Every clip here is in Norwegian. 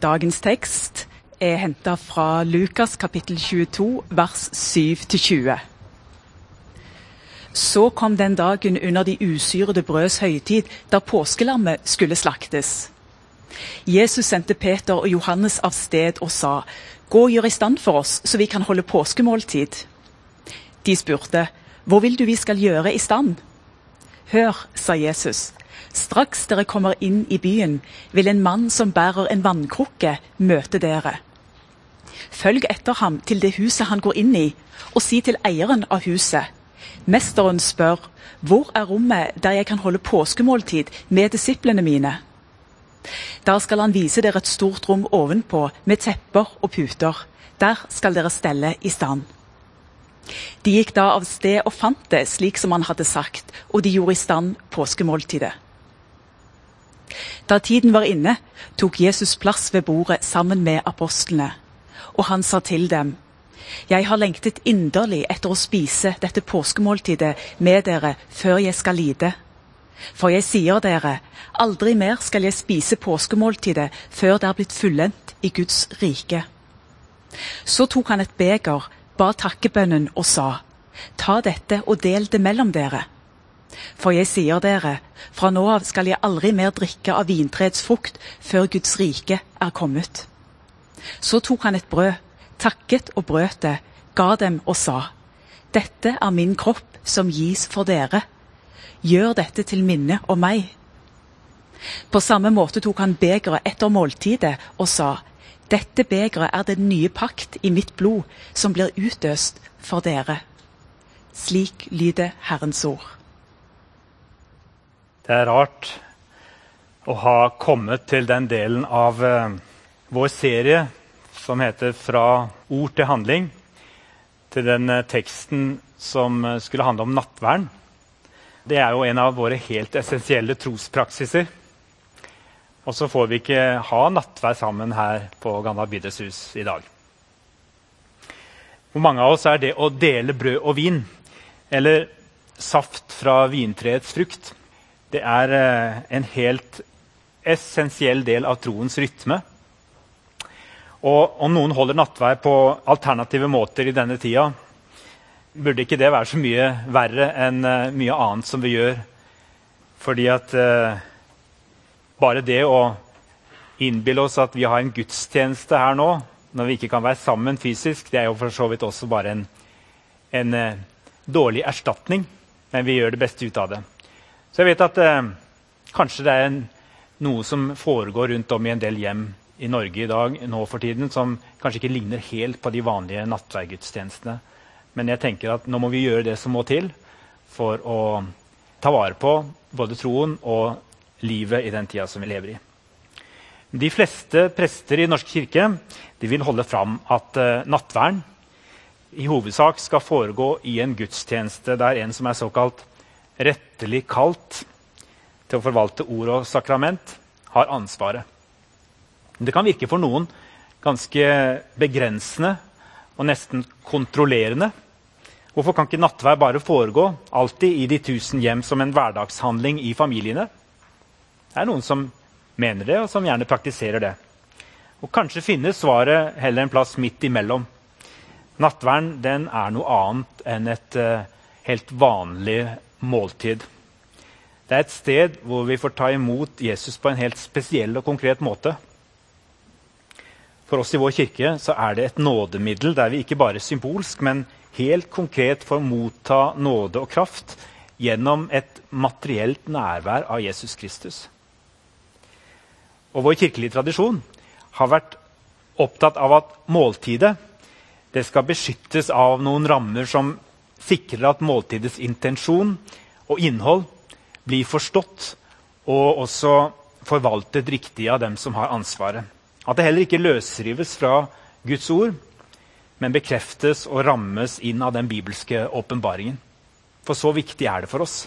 Dagens tekst er henta fra Lukas kapittel 22, vers 7-20. Så kom den dagen under de usyrede brøds høytid, da påskelammet skulle slaktes. Jesus sendte Peter og Johannes av sted og sa, Gå og gjør i stand for oss, så vi kan holde påskemåltid. De spurte, Hvor vil du vi skal gjøre i stand? Hør, sa Jesus. Straks dere kommer inn i byen, vil en mann som bærer en vannkrukke, møte dere. Følg etter ham til det huset han går inn i, og si til eieren av huset. Mesteren spør, hvor er rommet der jeg kan holde påskemåltid med disiplene mine? Der skal han vise dere et stort rom ovenpå, med tepper og puter. Der skal dere stelle i stand. De gikk da av sted og fant det slik som han hadde sagt, og de gjorde i stand påskemåltidet. Da tiden var inne, tok Jesus plass ved bordet sammen med apostlene, og han sa til dem, Jeg har lengtet inderlig etter å spise dette påskemåltidet med dere før jeg skal lide. For jeg sier dere, aldri mer skal jeg spise påskemåltidet før det er blitt fullendt i Guds rike. Så tok han et beger, ba takkebønnen og sa, Ta dette og del det mellom dere. For jeg sier dere, fra nå av skal jeg aldri mer drikke av vintreets frukt før Guds rike er kommet. Så tok han et brød, takket og brøt det, ga dem og sa, Dette er min kropp som gis for dere. Gjør dette til minne om meg. På samme måte tok han begeret etter måltidet og sa, Dette begeret er den nye pakt i mitt blod, som blir utøst for dere. Slik lyder Herrens ord. Det er rart å ha kommet til den delen av eh, vår serie som heter 'Fra ord til handling', til den eh, teksten som eh, skulle handle om nattvern. Det er jo en av våre helt essensielle trospraksiser. Og så får vi ikke ha nattvær sammen her på Gamla Bydelsshus i dag. For mange av oss er det å dele brød og vin, eller saft fra vintreets frukt, det er eh, en helt essensiell del av troens rytme. Og om noen holder nattvær på alternative måter i denne tida, burde ikke det være så mye verre enn uh, mye annet som vi gjør. Fordi at eh, bare det å innbille oss at vi har en gudstjeneste her nå, når vi ikke kan være sammen fysisk, det er jo for så vidt også bare en, en eh, dårlig erstatning. Men vi gjør det beste ut av det. Så jeg vet at kanskje det er en, noe som foregår rundt om i en del hjem i Norge i dag nå for tiden, som kanskje ikke ligner helt på de vanlige nattverdgudstjenestene. Men jeg tenker at nå må vi gjøre det som må til for å ta vare på både troen og livet i den tida som vi lever i. De fleste prester i Norsk kirke vil holde fram at uh, nattvern i hovedsak skal foregå i en gudstjeneste der en som er såkalt rettelig kalt til å forvalte ord og sakrament, har ansvaret. Det kan virke for noen ganske begrensende og nesten kontrollerende. Hvorfor kan ikke nattvær bare foregå alltid i de tusen hjem som en hverdagshandling i familiene? Det er noen som mener det, og som gjerne praktiserer det. Og Kanskje finnes svaret heller en plass midt imellom. Nattverden den er noe annet enn et uh, helt vanlig måltid. Det er et sted hvor vi får ta imot Jesus på en helt spesiell og konkret måte. For oss i vår kirke så er det et nådemiddel der vi ikke bare symbolsk, men helt konkret får motta nåde og kraft gjennom et materielt nærvær av Jesus Kristus. Og Vår kirkelige tradisjon har vært opptatt av at måltidet det skal beskyttes av noen rammer som sikrer at måltidets intensjon og innhold blir forstått og også forvaltet riktig av dem som har ansvaret. At det heller ikke løsrives fra Guds ord, men bekreftes og rammes inn av den bibelske åpenbaringen. For så viktig er det for oss.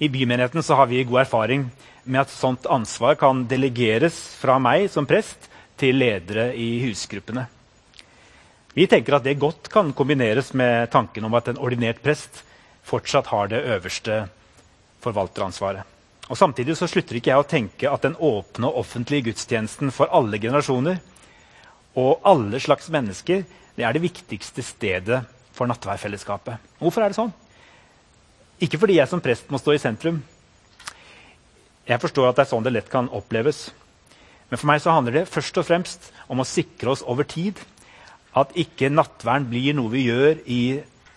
I bymenigheten har vi god erfaring med at sånt ansvar kan delegeres fra meg som prest til ledere i husgruppene. Vi tenker at det godt kan kombineres med tanken om at en ordinert prest fortsatt har det øverste forvalteransvaret. Og Samtidig så slutter ikke jeg å tenke at den åpne og offentlige gudstjenesten for alle generasjoner og alle slags mennesker det er det viktigste stedet for nattværfellesskapet. Hvorfor er det sånn? Ikke fordi jeg som prest må stå i sentrum. Jeg forstår at det er sånn det lett kan oppleves. Men for meg så handler det først og fremst om å sikre oss over tid at ikke nattverden blir noe vi gjør i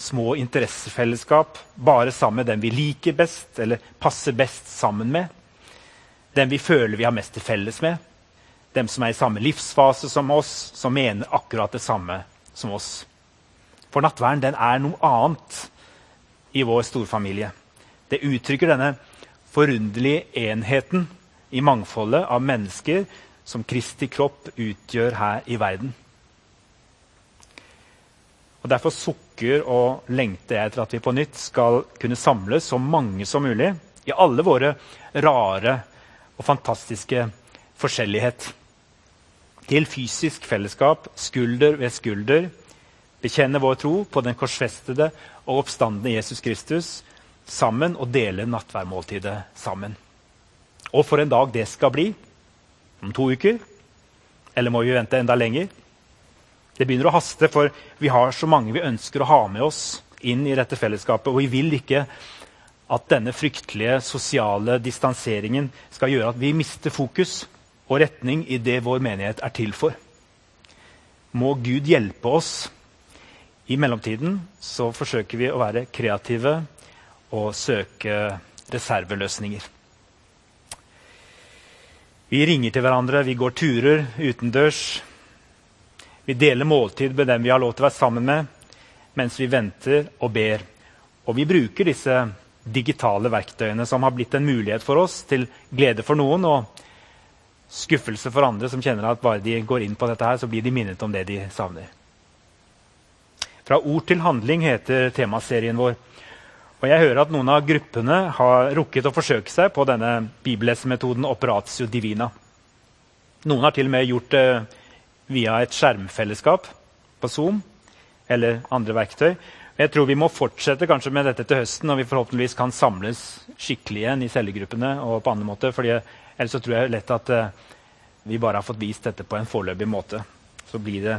små interessefellesskap, bare sammen med den vi liker best eller passer best sammen med. Den vi føler vi har mest til felles med. Dem som er i samme livsfase som oss, som mener akkurat det samme som oss. For nattverden den er noe annet i vår storfamilie. Det uttrykker denne forunderlige enheten i mangfoldet av mennesker som Kristi kropp utgjør her i verden. Og Derfor sukker og lengter jeg etter at vi på nytt skal kunne samles så mange som mulig i alle våre rare og fantastiske forskjellighet. Til fysisk fellesskap, skulder ved skulder, bekjenne vår tro på den korsfestede og oppstandende Jesus Kristus sammen og dele nattværmåltidet sammen. Og for en dag det skal bli. Om to uker. Eller må vi vente enda lenger? Det begynner å haste, for vi har så mange vi ønsker å ha med oss inn i dette fellesskapet. Og vi vil ikke at denne fryktelige sosiale distanseringen skal gjøre at vi mister fokus og retning i det vår menighet er til for. Må Gud hjelpe oss i mellomtiden så forsøker vi å være kreative og søke reserveløsninger. Vi ringer til hverandre, vi går turer utendørs. Vi deler måltid med dem vi har lov til å være sammen med, mens vi venter og ber. Og vi bruker disse digitale verktøyene som har blitt en mulighet for oss til glede for noen og skuffelse for andre som kjenner at bare de går inn på dette, her, så blir de minnet om det de savner. Fra ord til handling heter temaserien vår. Og jeg hører at noen av gruppene har rukket å forsøke seg på denne bibellesemetoden operatio divina. Noen har til og med gjort det via et skjermfellesskap på Zoom eller andre verktøy. Jeg tror vi må fortsette kanskje med dette til høsten, når vi forhåpentligvis kan samles skikkelig igjen i cellegruppene. og på andre måter, fordi Ellers så tror jeg lett at uh, vi bare har fått vist dette på en foreløpig måte. Så det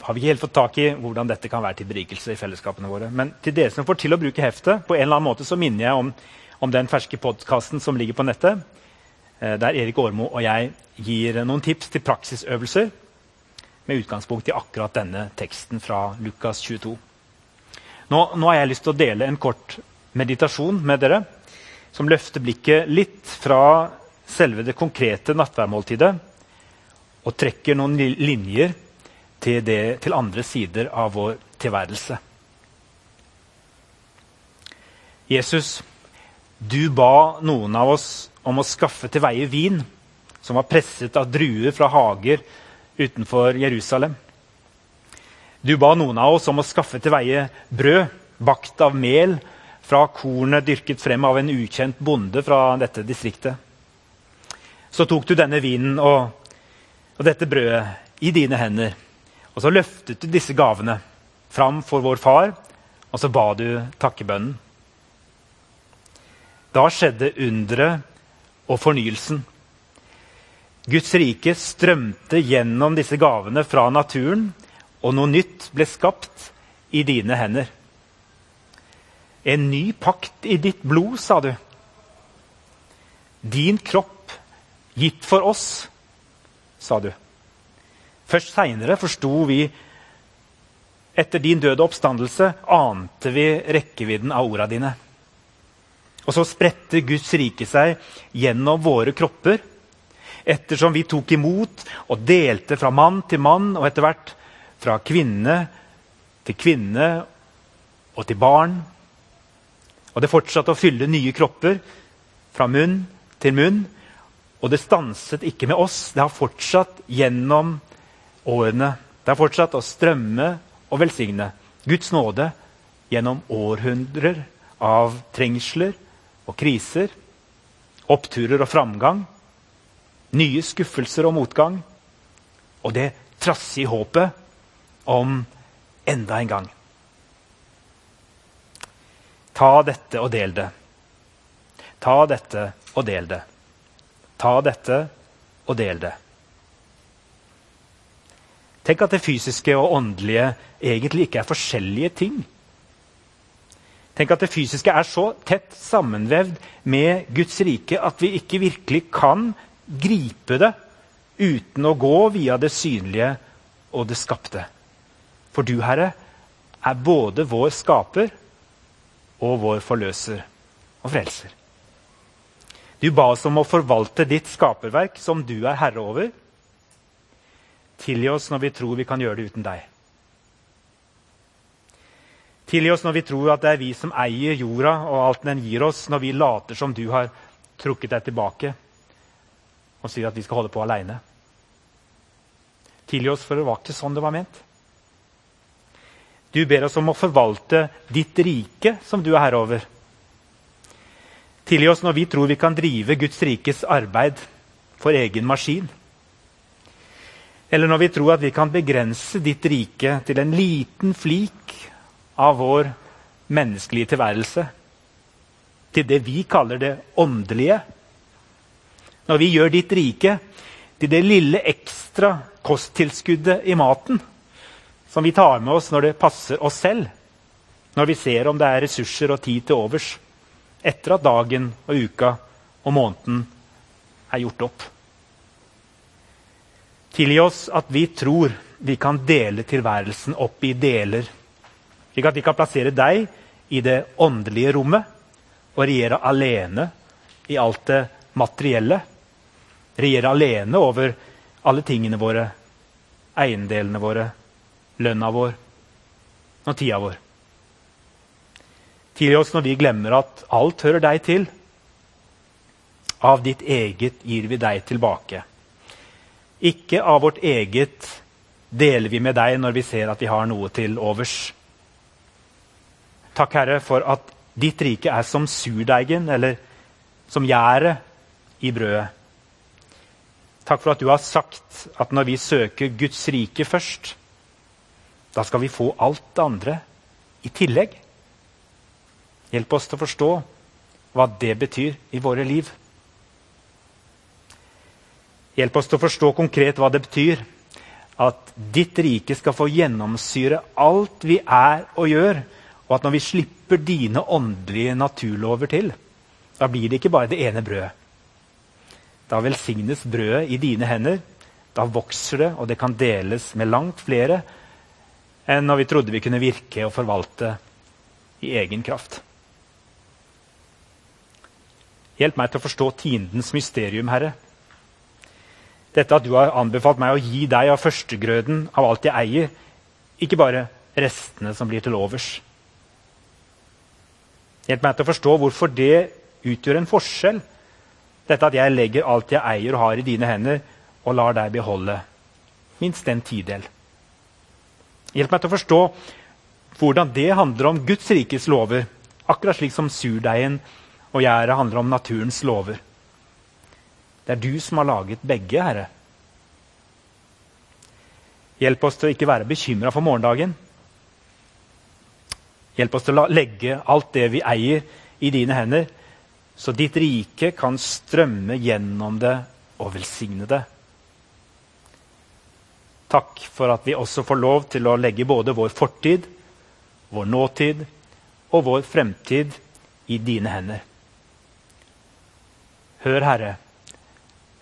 har vi ikke helt fått tak i hvordan dette kan være til berikelse i fellesskapene våre. Men til dere som får til å bruke heftet, på en eller annen måte så minner jeg om, om den ferske podkasten som ligger på nettet, uh, der Erik Årmo og jeg gir noen tips til praksisøvelser med utgangspunkt i akkurat denne teksten fra Lukas 22. Nå, nå har jeg lyst til å dele en kort meditasjon med dere som løfter blikket litt fra selve det konkrete nattværmåltidet og trekker noen linjer til, det, til andre sider av vår tilværelse. Jesus, du ba noen av oss om å skaffe til veie vin som var presset av druer fra hager utenfor Jerusalem. Du ba noen av oss om å skaffe til veie brød bakt av mel fra kornet dyrket frem av en ukjent bonde fra dette distriktet. Så tok du denne vinen og, og dette brødet i dine hender og så løftet du disse gavene fram for vår far, og så ba du takkebønnen. Da skjedde underet og fornyelsen. Guds rike strømte gjennom disse gavene fra naturen, og noe nytt ble skapt i dine hender. En ny pakt i ditt blod, sa du. Din kropp gitt for oss, sa du. Først seinere forsto vi etter din døde oppstandelse ante vi rekkevidden av orda dine. Og så spredte Guds rike seg gjennom våre kropper ettersom vi tok imot og delte fra mann til mann og etter hvert fra kvinne til kvinne og til barn. Og det fortsatte å fylle nye kropper fra munn til munn. Og det stanset ikke med oss. Det har fortsatt gjennom årene. Det har fortsatt å strømme og velsigne Guds nåde gjennom århundrer av trengsler og kriser, oppturer og framgang, nye skuffelser og motgang, og det trassige håpet om enda en gang. Ta dette og del det. Ta dette og del det. Ta dette og del det. Tenk at det fysiske og åndelige egentlig ikke er forskjellige ting. Tenk at det fysiske er så tett sammenvevd med Guds rike at vi ikke virkelig kan gripe det uten å gå via det synlige og det skapte. For du, Herre, er både vår skaper og vår forløser og frelser. Du ba oss om å forvalte ditt skaperverk, som du er herre over. Tilgi oss når vi tror vi kan gjøre det uten deg. Tilgi oss når vi tror at det er vi som eier jorda og alt den gir oss, når vi later som du har trukket deg tilbake og sier at vi skal holde på aleine. Tilgi oss, for det var ikke sånn det var ment. Du ber oss om å forvalte ditt rike, som du er herre over. Tilgi oss når vi tror vi kan drive Guds rikes arbeid for egen maskin. Eller når vi tror at vi kan begrense ditt rike til en liten flik av vår menneskelige tilværelse til det vi kaller det åndelige. Når vi gjør ditt rike til det lille ekstra kosttilskuddet i maten som vi tar med oss når det passer oss selv, når vi ser om det er ressurser og tid til overs etter at dagen og uka og måneden er gjort opp. Tilgi oss at vi tror vi kan dele tilværelsen opp i deler slik at vi kan plassere deg i det åndelige rommet og regjere alene i alt det materielle. Regjere alene over alle tingene våre, eiendelene våre, lønna vår og tida vår. Tilgi oss når vi glemmer at alt hører deg til. Av ditt eget gir vi deg tilbake. Ikke av vårt eget deler vi med deg når vi ser at vi har noe til overs. Takk, Herre, for at ditt rike er som surdeigen, eller som gjæret i brødet. Takk for at du har sagt at når vi søker Guds rike først, da skal vi få alt det andre i tillegg. Hjelp oss til å forstå hva det betyr i våre liv. Hjelp oss til å forstå konkret hva det betyr at ditt rike skal få gjennomsyre alt vi er og gjør, og at når vi slipper dine åndelige naturlover til, da blir det ikke bare det ene brødet. Da velsignes brødet i dine hender. Da vokser det, og det kan deles med langt flere enn når vi trodde vi kunne virke og forvalte i egen kraft. Hjelp meg til å forstå tiendens mysterium, Herre. Dette at du har anbefalt meg å gi deg av førstegrøden av alt jeg eier, ikke bare restene som blir til overs. Hjelp meg til å forstå hvorfor det utgjør en forskjell. Dette at jeg legger alt jeg eier og har i dine hender, og lar deg beholde minst en tidel. Hjelp meg til å forstå hvordan det handler om Guds rikes lover, akkurat slik som surdeigen og gjæret handler om naturens lover. Det er du som har laget begge, Herre. Hjelp oss til å ikke være bekymra for morgendagen. Hjelp oss til å legge alt det vi eier, i dine hender, så ditt rike kan strømme gjennom det og velsigne det. Takk for at vi også får lov til å legge både vår fortid, vår nåtid og vår fremtid i dine hender. Hør, Herre,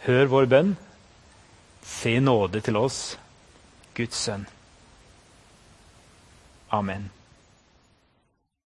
hør vår bønn. Se nåde til oss, Guds sønn. Amen.